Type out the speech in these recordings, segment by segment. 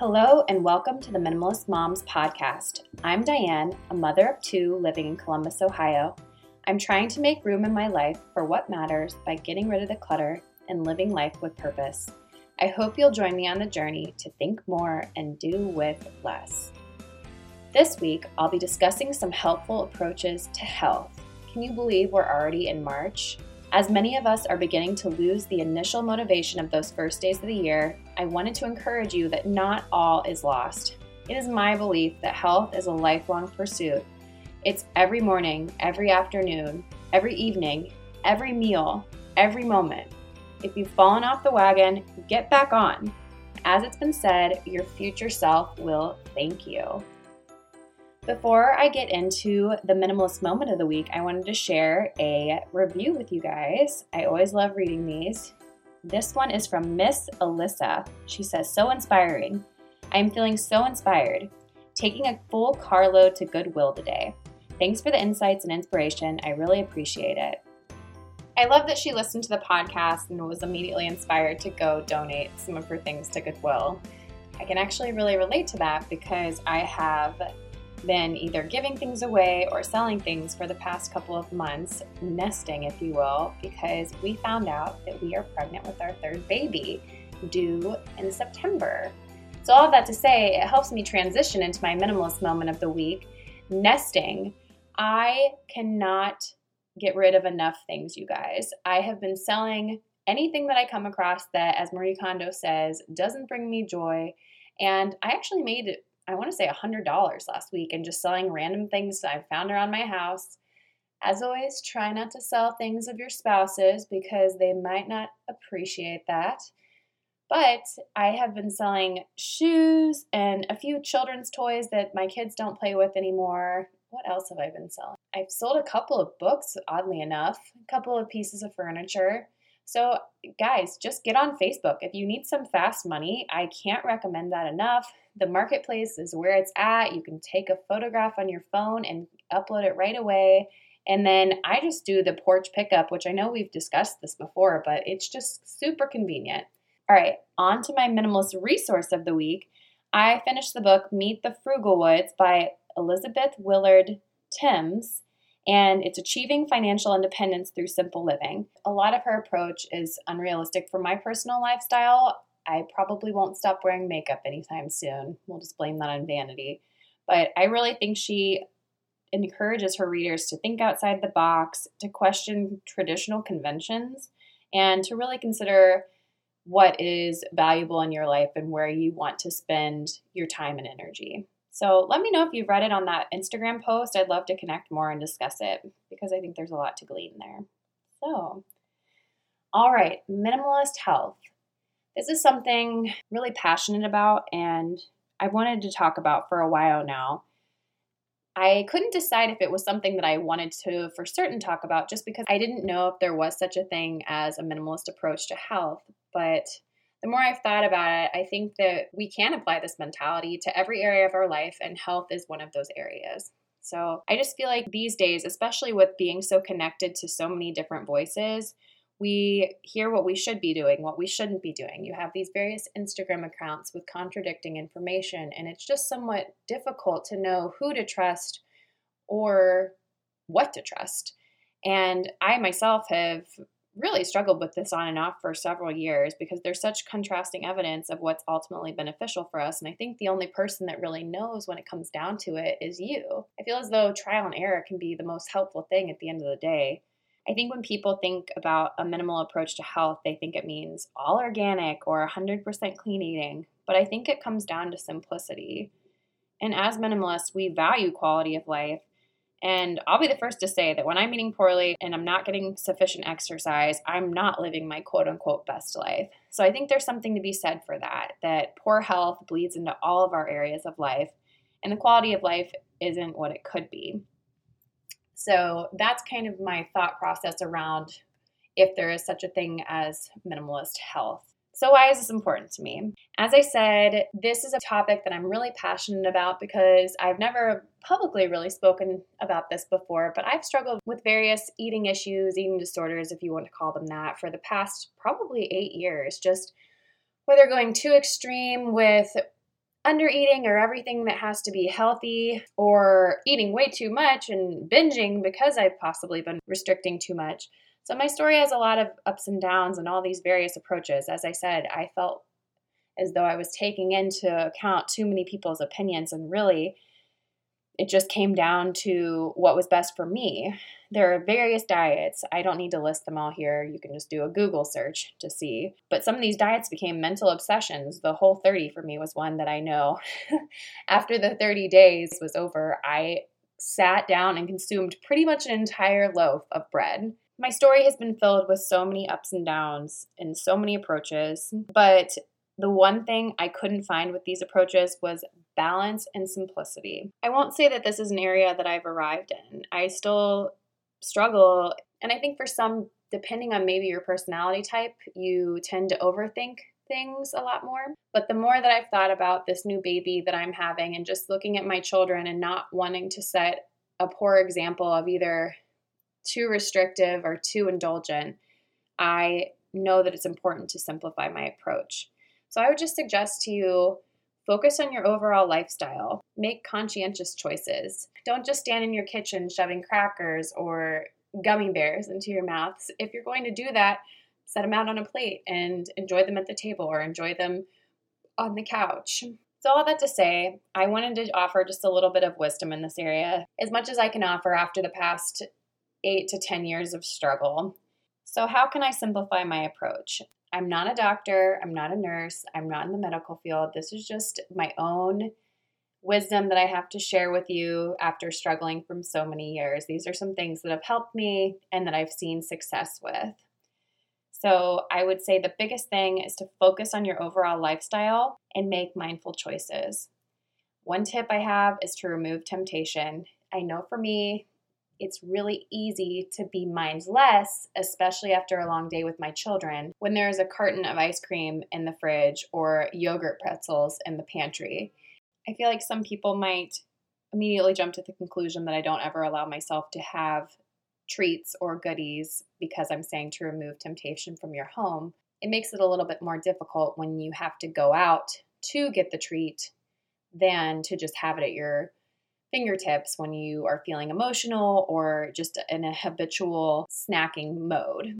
Hello, and welcome to the Minimalist Moms podcast. I'm Diane, a mother of two living in Columbus, Ohio. I'm trying to make room in my life for what matters by getting rid of the clutter and living life with purpose. I hope you'll join me on the journey to think more and do with less. This week, I'll be discussing some helpful approaches to health. Can you believe we're already in March? As many of us are beginning to lose the initial motivation of those first days of the year, I wanted to encourage you that not all is lost. It is my belief that health is a lifelong pursuit. It's every morning, every afternoon, every evening, every meal, every moment. If you've fallen off the wagon, get back on. As it's been said, your future self will thank you. Before I get into the minimalist moment of the week, I wanted to share a review with you guys. I always love reading these. This one is from Miss Alyssa. She says, So inspiring. I am feeling so inspired. Taking a full carload to Goodwill today. Thanks for the insights and inspiration. I really appreciate it. I love that she listened to the podcast and was immediately inspired to go donate some of her things to Goodwill. I can actually really relate to that because I have been either giving things away or selling things for the past couple of months, nesting, if you will, because we found out that we are pregnant with our third baby due in September. So, all of that to say, it helps me transition into my minimalist moment of the week nesting. I cannot get rid of enough things, you guys. I have been selling anything that I come across that, as Marie Kondo says, doesn't bring me joy. And I actually made I want to say $100 last week and just selling random things I found around my house. As always, try not to sell things of your spouses because they might not appreciate that. But I have been selling shoes and a few children's toys that my kids don't play with anymore. What else have I been selling? I've sold a couple of books, oddly enough, a couple of pieces of furniture. So, guys, just get on Facebook. If you need some fast money, I can't recommend that enough. The marketplace is where it's at. You can take a photograph on your phone and upload it right away. And then I just do the porch pickup, which I know we've discussed this before, but it's just super convenient. All right, on to my minimalist resource of the week. I finished the book Meet the Frugalwoods by Elizabeth Willard Thames, and it's Achieving Financial Independence Through Simple Living. A lot of her approach is unrealistic for my personal lifestyle. I probably won't stop wearing makeup anytime soon. We'll just blame that on vanity. But I really think she encourages her readers to think outside the box, to question traditional conventions, and to really consider what is valuable in your life and where you want to spend your time and energy. So let me know if you've read it on that Instagram post. I'd love to connect more and discuss it because I think there's a lot to glean there. So, all right, minimalist health. This is something really passionate about and I wanted to talk about for a while now. I couldn't decide if it was something that I wanted to for certain talk about just because I didn't know if there was such a thing as a minimalist approach to health. But the more I've thought about it, I think that we can apply this mentality to every area of our life, and health is one of those areas. So I just feel like these days, especially with being so connected to so many different voices, we hear what we should be doing, what we shouldn't be doing. You have these various Instagram accounts with contradicting information, and it's just somewhat difficult to know who to trust or what to trust. And I myself have really struggled with this on and off for several years because there's such contrasting evidence of what's ultimately beneficial for us. And I think the only person that really knows when it comes down to it is you. I feel as though trial and error can be the most helpful thing at the end of the day. I think when people think about a minimal approach to health, they think it means all organic or 100% clean eating. But I think it comes down to simplicity. And as minimalists, we value quality of life. And I'll be the first to say that when I'm eating poorly and I'm not getting sufficient exercise, I'm not living my quote unquote best life. So I think there's something to be said for that, that poor health bleeds into all of our areas of life, and the quality of life isn't what it could be. So that's kind of my thought process around if there is such a thing as minimalist health. So, why is this important to me? As I said, this is a topic that I'm really passionate about because I've never publicly really spoken about this before, but I've struggled with various eating issues, eating disorders, if you want to call them that, for the past probably eight years. Just whether going too extreme with under eating or everything that has to be healthy or eating way too much and binging because I've possibly been restricting too much. So my story has a lot of ups and downs and all these various approaches. As I said, I felt as though I was taking into account too many people's opinions and really it just came down to what was best for me. There are various diets. I don't need to list them all here. You can just do a Google search to see. But some of these diets became mental obsessions. The Whole30 for me was one that I know. After the 30 days was over, I sat down and consumed pretty much an entire loaf of bread. My story has been filled with so many ups and downs and so many approaches, but the one thing I couldn't find with these approaches was balance and simplicity. I won't say that this is an area that I've arrived in. I still struggle, and I think for some, depending on maybe your personality type, you tend to overthink things a lot more. But the more that I've thought about this new baby that I'm having and just looking at my children and not wanting to set a poor example of either too restrictive or too indulgent, I know that it's important to simplify my approach. So I would just suggest to you Focus on your overall lifestyle. Make conscientious choices. Don't just stand in your kitchen shoving crackers or gummy bears into your mouths. If you're going to do that, set them out on a plate and enjoy them at the table or enjoy them on the couch. So, all that to say, I wanted to offer just a little bit of wisdom in this area, as much as I can offer after the past eight to 10 years of struggle. So, how can I simplify my approach? I'm not a doctor, I'm not a nurse, I'm not in the medical field. This is just my own wisdom that I have to share with you after struggling from so many years. These are some things that have helped me and that I've seen success with. So, I would say the biggest thing is to focus on your overall lifestyle and make mindful choices. One tip I have is to remove temptation. I know for me, it's really easy to be mindless, especially after a long day with my children, when there's a carton of ice cream in the fridge or yogurt pretzels in the pantry. I feel like some people might immediately jump to the conclusion that I don't ever allow myself to have treats or goodies because I'm saying to remove temptation from your home. It makes it a little bit more difficult when you have to go out to get the treat than to just have it at your fingertips when you are feeling emotional or just in a habitual snacking mode.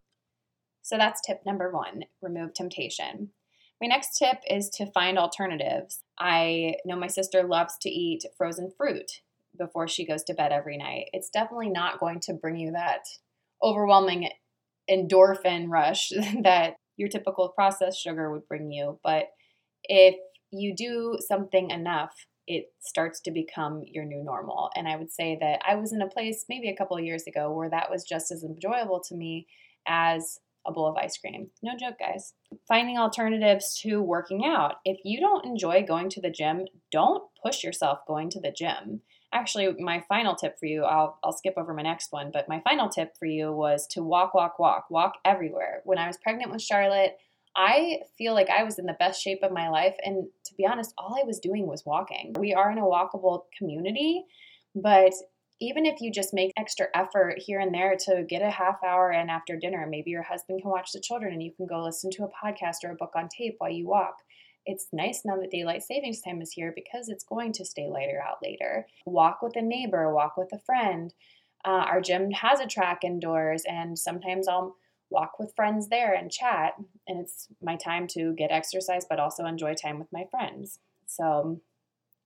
So that's tip number one remove temptation. My next tip is to find alternatives. I know my sister loves to eat frozen fruit before she goes to bed every night. It's definitely not going to bring you that overwhelming endorphin rush that your typical processed sugar would bring you. But if you do something enough it starts to become your new normal. And I would say that I was in a place maybe a couple of years ago where that was just as enjoyable to me as a bowl of ice cream. No joke, guys. Finding alternatives to working out. If you don't enjoy going to the gym, don't push yourself going to the gym. Actually, my final tip for you, I'll, I'll skip over my next one, but my final tip for you was to walk, walk, walk, walk everywhere. When I was pregnant with Charlotte, I feel like I was in the best shape of my life. And to be honest, all I was doing was walking. We are in a walkable community, but even if you just make extra effort here and there to get a half hour in after dinner, maybe your husband can watch the children and you can go listen to a podcast or a book on tape while you walk. It's nice now that daylight savings time is here because it's going to stay lighter out later. Walk with a neighbor, walk with a friend. Uh, our gym has a track indoors, and sometimes I'll walk with friends there and chat. And it's my time to get exercise, but also enjoy time with my friends. So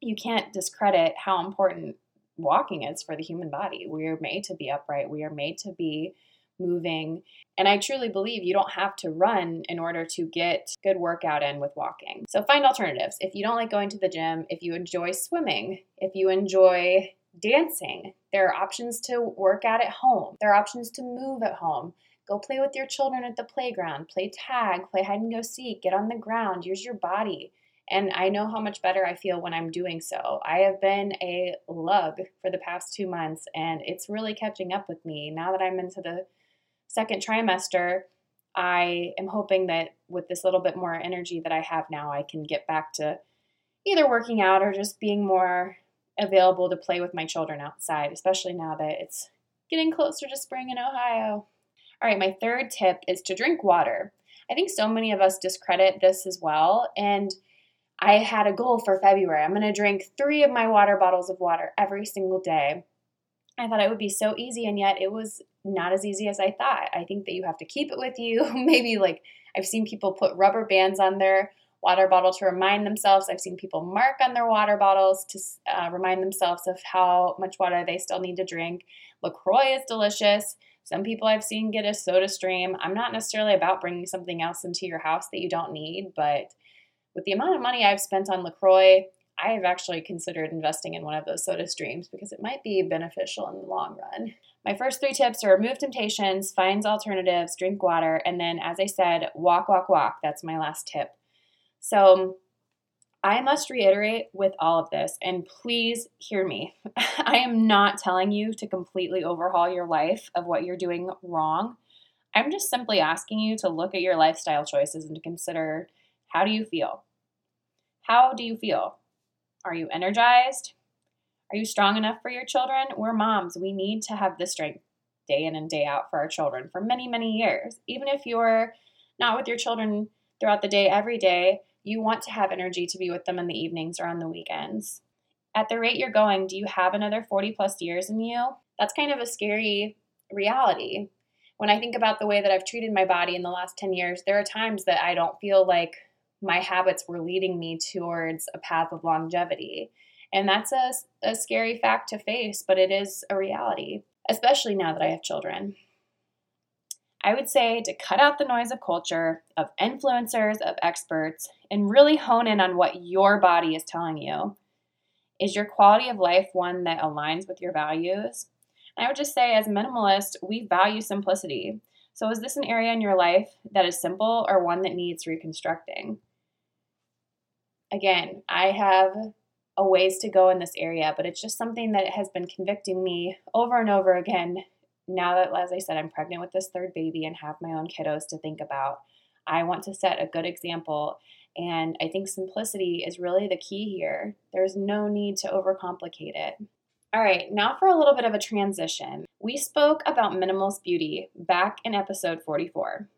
you can't discredit how important walking is for the human body. We are made to be upright, we are made to be moving. And I truly believe you don't have to run in order to get good workout in with walking. So find alternatives. If you don't like going to the gym, if you enjoy swimming, if you enjoy dancing, there are options to work out at home. There are options to move at home. Go play with your children at the playground, play tag, play hide and go seek, get on the ground, use your body. And I know how much better I feel when I'm doing so. I have been a lug for the past two months, and it's really catching up with me. Now that I'm into the second trimester, I am hoping that with this little bit more energy that I have now, I can get back to either working out or just being more available to play with my children outside, especially now that it's getting closer to spring in Ohio. All right, my third tip is to drink water. I think so many of us discredit this as well. And I had a goal for February. I'm going to drink three of my water bottles of water every single day. I thought it would be so easy, and yet it was not as easy as I thought. I think that you have to keep it with you. Maybe like I've seen people put rubber bands on their water bottle to remind themselves. I've seen people mark on their water bottles to uh, remind themselves of how much water they still need to drink. LaCroix is delicious. Some people I've seen get a SodaStream. I'm not necessarily about bringing something else into your house that you don't need, but with the amount of money I've spent on LaCroix, I have actually considered investing in one of those SodaStreams because it might be beneficial in the long run. My first three tips are remove temptations, find alternatives, drink water, and then, as I said, walk, walk, walk. That's my last tip. So, I must reiterate with all of this, and please hear me. I am not telling you to completely overhaul your life of what you're doing wrong. I'm just simply asking you to look at your lifestyle choices and to consider how do you feel? How do you feel? Are you energized? Are you strong enough for your children? We're moms. We need to have this strength day in and day out for our children for many, many years. Even if you're not with your children throughout the day, every day, you want to have energy to be with them in the evenings or on the weekends. At the rate you're going, do you have another 40 plus years in you? That's kind of a scary reality. When I think about the way that I've treated my body in the last 10 years, there are times that I don't feel like my habits were leading me towards a path of longevity. And that's a, a scary fact to face, but it is a reality, especially now that I have children. I would say to cut out the noise of culture, of influencers, of experts, and really hone in on what your body is telling you. Is your quality of life one that aligns with your values? And I would just say, as minimalist, we value simplicity. So, is this an area in your life that is simple or one that needs reconstructing? again, I have a ways to go in this area, but it's just something that has been convicting me over and over again. Now that, as I said, I'm pregnant with this third baby and have my own kiddos to think about, I want to set a good example. And I think simplicity is really the key here. There's no need to overcomplicate it. All right, now for a little bit of a transition. We spoke about minimalist beauty back in episode 44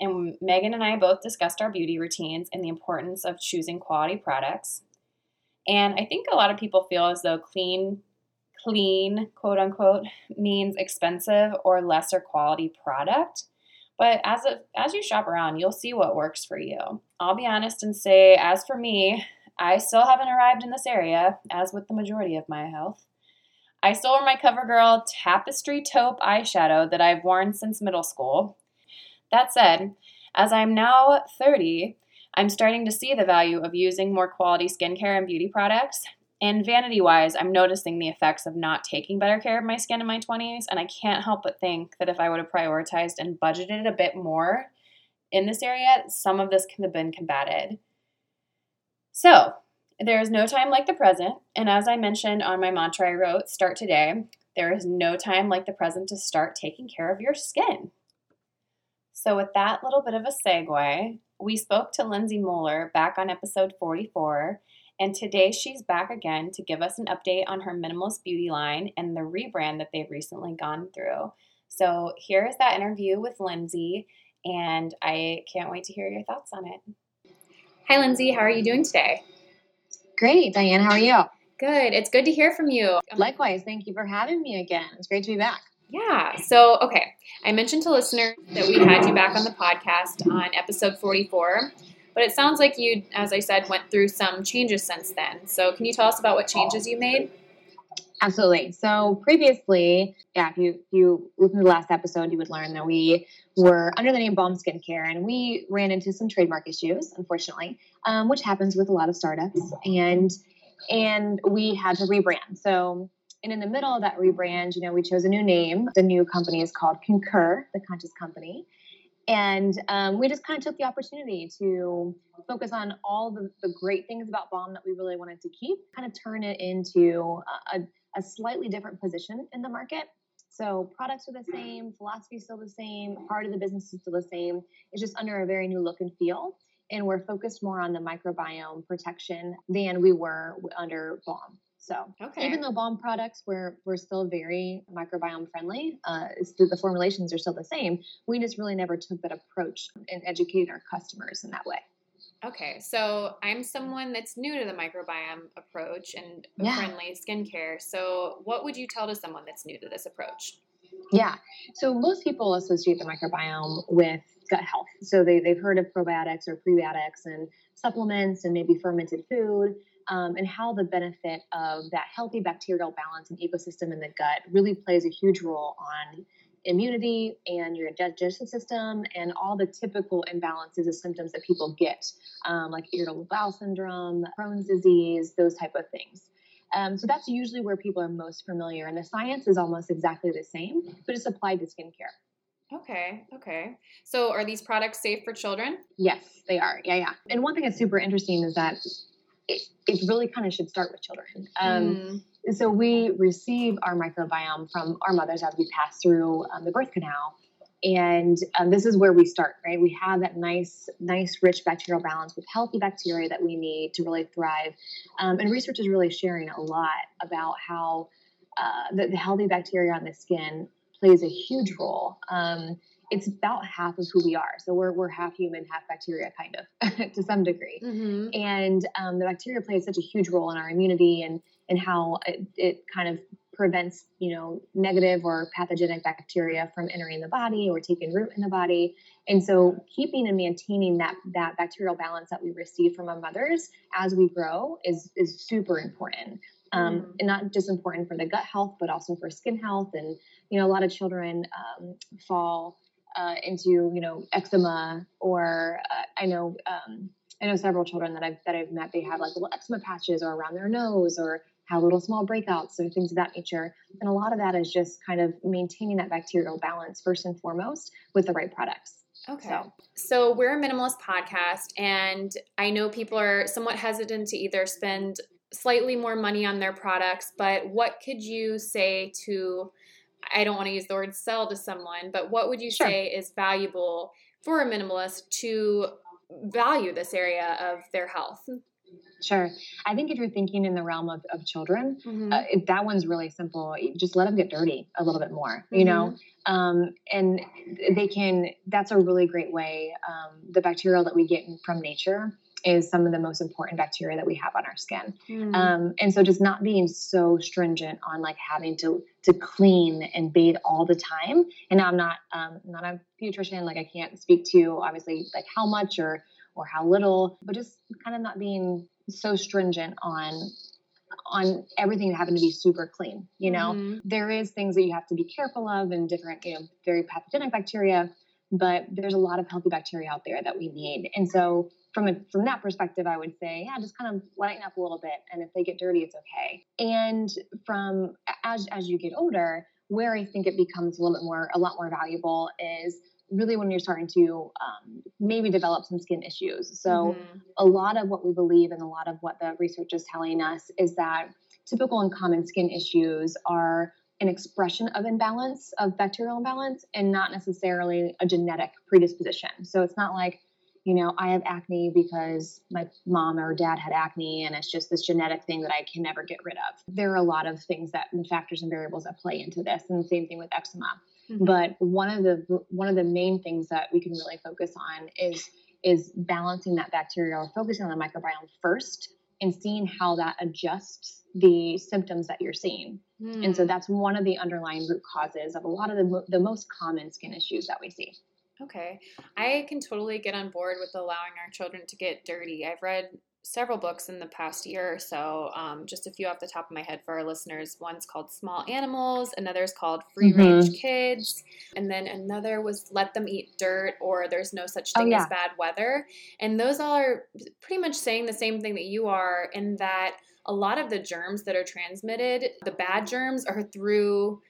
and Megan and I both discussed our beauty routines and the importance of choosing quality products. And I think a lot of people feel as though clean, clean, quote unquote, means expensive or lesser quality product. But as a, as you shop around, you'll see what works for you. I'll be honest and say, as for me, I still haven't arrived in this area, as with the majority of my health. I still wear my CoverGirl Tapestry Taupe eyeshadow that I've worn since middle school. That said, as I'm now 30, I'm starting to see the value of using more quality skincare and beauty products. And vanity wise, I'm noticing the effects of not taking better care of my skin in my 20s. And I can't help but think that if I would have prioritized and budgeted a bit more in this area, some of this could have been combated. So, there is no time like the present. And as I mentioned on my mantra I wrote, start today, there is no time like the present to start taking care of your skin. So, with that little bit of a segue, we spoke to Lindsey Moeller back on episode 44, and today she's back again to give us an update on her minimalist beauty line and the rebrand that they've recently gone through. So, here is that interview with Lindsey, and I can't wait to hear your thoughts on it. Hi, Lindsey. How are you doing today? Great, Diane. How are you? Good. It's good to hear from you. Likewise. Thank you for having me again. It's great to be back. Yeah. So, okay. I mentioned to listeners that we had you back on the podcast on episode 44, but it sounds like you, as I said, went through some changes since then. So, can you tell us about what changes you made? Absolutely. So previously, yeah, if you if you listen to the last episode, you would learn that we were under the name Balm Skincare, and we ran into some trademark issues, unfortunately, um, which happens with a lot of startups, and and we had to rebrand. So and in the middle of that rebrand, you know, we chose a new name. The new company is called Concur, the Conscious Company. And um, we just kind of took the opportunity to focus on all the, the, great things about Balm that we really wanted to keep, kind of turn it into a, a slightly different position in the market. So products are the same, philosophy is still the same, part of the business is still the same. It's just under a very new look and feel. And we're focused more on the microbiome protection than we were under Balm. So okay. even though Balm products were were still very microbiome friendly, uh, the formulations are still the same. We just really never took that approach and educated our customers in that way. Okay, so I'm someone that's new to the microbiome approach and Yeah. friendly skincare. So, what would you tell to someone that's new to this approach? Yeah. So most people associate the microbiome with gut health. So they, they've heard of probiotics or prebiotics and supplements and maybe fermented food um, and how the benefit of that healthy bacterial balance and ecosystem in the gut really plays a huge role on immunity and your digestive system and all the typical imbalances of symptoms that people get, um, like irritable bowel syndrome, Crohn's disease, those type of things. Um, so that's usually where people are most familiar, and the science is almost exactly the same, but it's applied to skincare. Okay, okay. So, are these products safe for children? Yes, they are. Yeah, yeah. And one thing that's super interesting is that it, it really kind of should start with children. Um, Mm, So we receive our microbiome from our mothers as we pass through um, the birth canal. And um, this is where we start, right? We have that nice, nice, rich bacterial balance with healthy bacteria that we need to really thrive. Um, and research is really sharing a lot about how uh, the, the healthy bacteria on the skin plays a huge role. It's about half of who we are. So we're, we're half human, half bacteria, kind of, to some degree mhm. and um, the bacteria plays such a huge role in our immunity and and how it, it kind of prevents you know negative or pathogenic bacteria from entering the body or taking root in the body and so keeping and maintaining that that bacterial balance that we receive from our mothers as we grow is is super important um, Mm. and not just important for the gut health but also for skin health and you know a lot of children um, fall uh, into you know eczema or uh, I know um, I know several children that I've that I've met. They have like little eczema patches or around their nose or have little small breakouts or things of that nature. And a lot of that is just kind of maintaining that bacterial balance first and foremost with the right products. Okay. So So we're a minimalist podcast, and I know people are somewhat hesitant to either spend slightly more money on their products, but what could you say to, I don't want to use the word sell to someone, but what would you Sure. say is valuable for a minimalist to value this area of their health? sure, I think if you're thinking in the realm of, of children, Mhm. uh, that one's really simple. Just let them get dirty a little bit more, you know, um, and they can. That's a really great way. Um, the bacterial that we get from nature is some of the most important bacteria that we have on our skin. Mhm. um, and so just not being so stringent on like having to to clean and bathe all the time and now i'm not um, not a pediatrician like i can't speak to obviously like how much or or how little but just kind of not being so stringent on on everything having to be super clean you know Mhm. there is things that you have to be careful of and different you know very pathogenic bacteria but there's a lot of healthy bacteria out there that we need and so from a, from that perspective i would say yeah just kind of lighten up a little bit and if they get dirty it's okay and from as as you get older where i think it becomes a little bit more a lot more valuable is really when you're starting to um, maybe develop some skin issues so Mhm. a lot of what we believe and a lot of what the research is telling us is that typical and common skin issues are an expression of imbalance, of bacterial imbalance, and not necessarily a genetic predisposition. So it's not like, you know, I have acne because my mom or dad had acne and it's just this genetic thing that I can never get rid of. There are a lot of things that and factors and variables that play into this, and the same thing with eczema Mhm. but one of the one of the main things that we can really focus on is is balancing that bacteria or focusing on the microbiome first and seeing how that adjusts the symptoms that you're seeing and so Hmm. that's one of the underlying root causes of a lot of the, the most common skin issues that we see Okay. I can totally get on board with allowing our children to get dirty. I've read several books in the past year or so, um, just a few off the top of my head for our listeners. One's called Small Animals, another's called Free Range Kids, and then another was Let Them Eat Dirt or There's No Such Oh, Thing as. Bad Weather. And those all are pretty much saying the same thing that you are, in that a lot of the germs that are transmitted, the bad germs, are through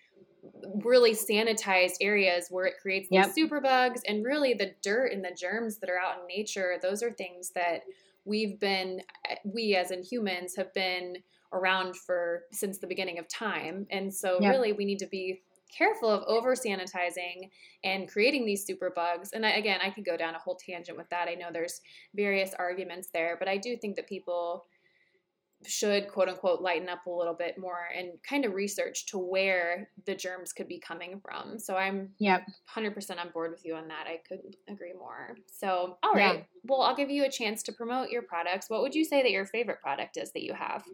really sanitized areas where it creates Yep. these super bugs and really the dirt and the germs that are out in nature those are things that we've been we as in humans have been around for since the beginning of time and so Yep. really we need to be careful of over sanitizing and creating these super bugs and I, again i could go down a whole tangent with that i know there's various arguments there but i do think that people should quote unquote lighten up a little bit more and kind of research to where the germs could be coming from. So I'm yep. 100% on board with you on that. I couldn't agree more. So, all right. Yeah. Well, I'll give you a chance to promote your products. What would you say that your favorite product is that you have?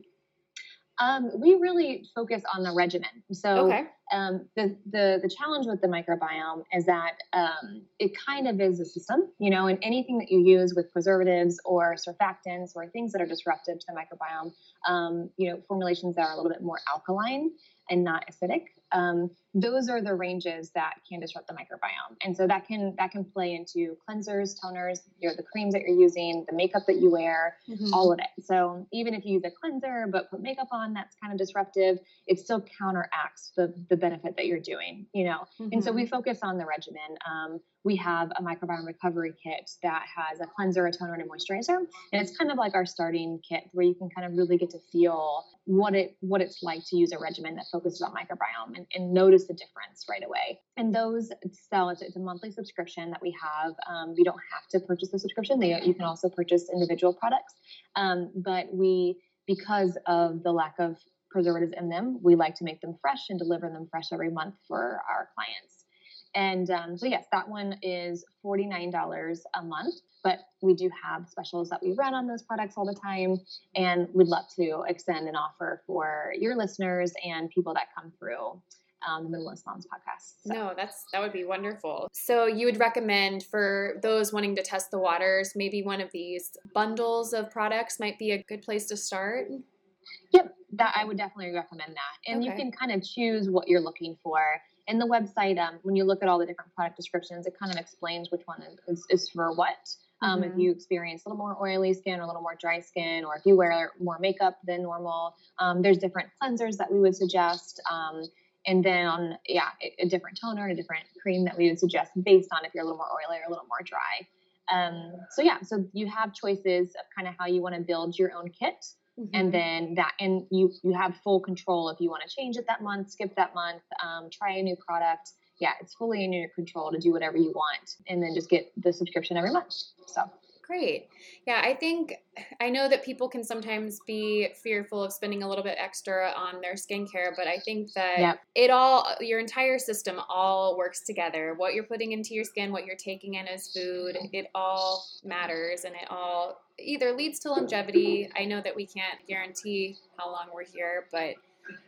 Um, we really focus on the regimen. So okay. um, the, the the challenge with the microbiome is that um, it kind of is a system, you know, and anything that you use with preservatives or surfactants or things that are disruptive to the microbiome, um, you know, formulations that are a little bit more alkaline and not acidic, um, those are the ranges that can disrupt the microbiome and so that can that can play into cleansers toners you know the creams that you're using the makeup that you wear mm-hmm. all of it so even if you use a cleanser but put makeup on that's kind of disruptive it still counteracts the the benefit that you're doing you know mm-hmm. and so we mm-hmm. focus on the regimen um, we have a microbiome recovery kit that has a cleanser, a toner, and a moisturizer. And it's kind of like our starting kit where you can kind of really get to feel what it what it's like to use a regimen that focuses on microbiome and, and notice the difference right away. And those sell it's, it's a monthly subscription that we have. Um, you don't have to purchase the subscription. They, you can also purchase individual products. Um, but we because of the lack of preservatives in them, we like to make them fresh and deliver them fresh every month for our clients. And um, so, yes, that one is $49 a month, but we do have specials that we run on those products all the time. And we'd love to extend an offer for your listeners and people that come through um, the Minimalist Moms podcast. So. No, that's that would be wonderful. So you would recommend for those wanting to test the waters, maybe one of these bundles of products might be a good place to start. Yep, that I would definitely recommend that, and okay. you can kind of choose what you're looking for in the website, um, when you look at all the different product descriptions, it kind of explains which one is, is for what. Um, mm-hmm. If you experience a little more oily skin or a little more dry skin, or if you wear more makeup than normal, um, there's different cleansers that we would suggest. Um, and then on, yeah, a, different toner and a different cream that we would suggest based on if you're a little more oily or a little more dry. Um, so yeah, so you have choices of kind of how you want to build your own kit. Mm-hmm. And then that, and you you have full control if you want to change it that month, skip that month, um, try a new product. Yeah, it's fully in your control to do whatever you want, and then just get the subscription every month. So Great. Yeah, I think I know that people can sometimes be fearful of spending a little bit extra on their skincare, but I think that yep. it all, your entire system all works together. What you're putting into your skin, what you're taking in as food, it all matters and it all either leads to longevity. I know that we can't guarantee how long we're here, but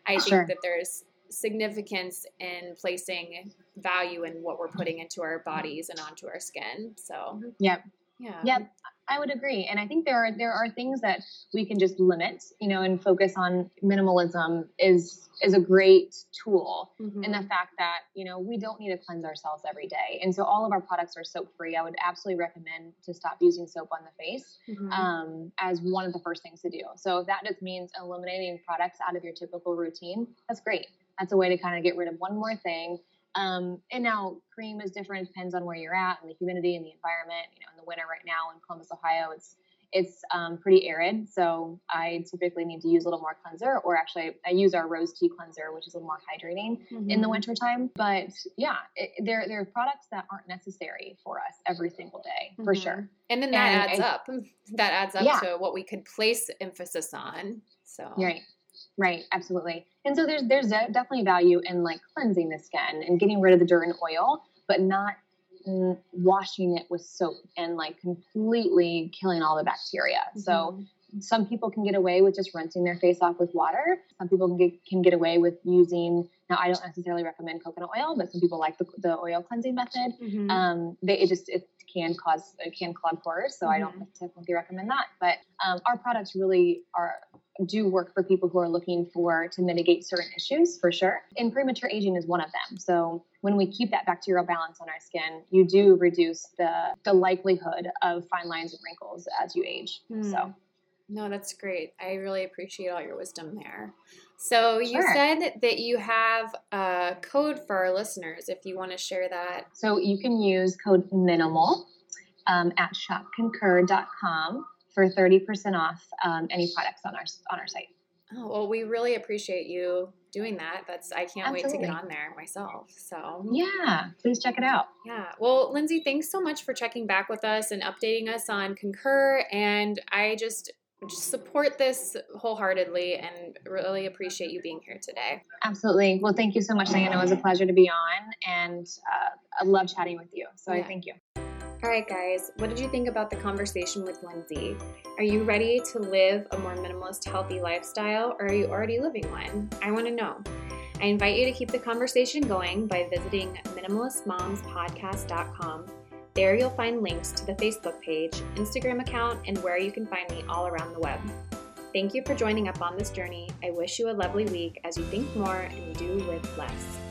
I think sure. that there's significance in placing value in what we're putting into our bodies and onto our skin. So, yep. Yeah. Yep. I would agree. And I think there are there are things that we can just limit, you know, and focus on minimalism is is a great tool mm-hmm. in the fact that, you know, we don't need to cleanse ourselves every day. And so all of our products are soap free. I would absolutely recommend to stop using soap on the face mm-hmm. um, as one of the first things to do. So if that just means eliminating products out of your typical routine, that's great. That's a way to kind of get rid of one more thing um, and now cream is different. It depends on where you're at and the humidity and the environment. You know, in the winter right now in Columbus, Ohio, it's it's um, pretty arid, so I typically need to use a little more cleanser, or actually, I use our rose tea cleanser, which is a little more hydrating mm-hmm. in the mm-hmm. wintertime. But yeah, it, there, there are products that aren't necessary for us every single day, mm-hmm. for sure. And then that and adds I, up. That adds up yeah. to what we could place emphasis on. So, right. Right, absolutely. And so there's there's definitely value in like cleansing the skin and getting rid of the dirt and oil, but not mm, washing it with soap and like completely killing all the bacteria. Mm-hmm. So some people can get away with just rinsing their face off with water. Some people can get, can get away with using. Now, I don't necessarily recommend coconut oil, but some people like the, the oil cleansing method. Mm-hmm. Um, they, it just it can cause it can clog pores, so mm-hmm. I don't mm-hmm. typically recommend that. But um, our products really are do work for people who are looking for to mitigate certain issues for sure. And premature aging is one of them. So when we keep that bacterial balance on our skin, you do reduce the the likelihood of fine lines and wrinkles as you age. Mm. So no, that's great. I really appreciate all your wisdom there. So you sure. said that you have a code for our listeners if you want to share that. So you can use code minimal um, at shopconcur.com for 30% off um, any products on our on our site. Oh, well, we really appreciate you doing that. That's I can't Absolutely. wait to get on there myself. So yeah, please check it out. Yeah. Well, Lindsey, thanks so much for checking back with us and updating us on Concur. And I just just support this wholeheartedly and really appreciate you being here today. Absolutely. Well, thank you so much, Diana. It was a pleasure to be on, and uh, I love chatting with you. So yeah. I thank you. All right, guys, what did you think about the conversation with Lindsey? Are you ready to live a more minimalist, healthy lifestyle, or are you already living one? I want to know. I invite you to keep the conversation going by visiting minimalistmomspodcast.com. There you'll find links to the Facebook page, Instagram account, and where you can find me all around the web. Thank you for joining up on this journey. I wish you a lovely week as you think more and do with less.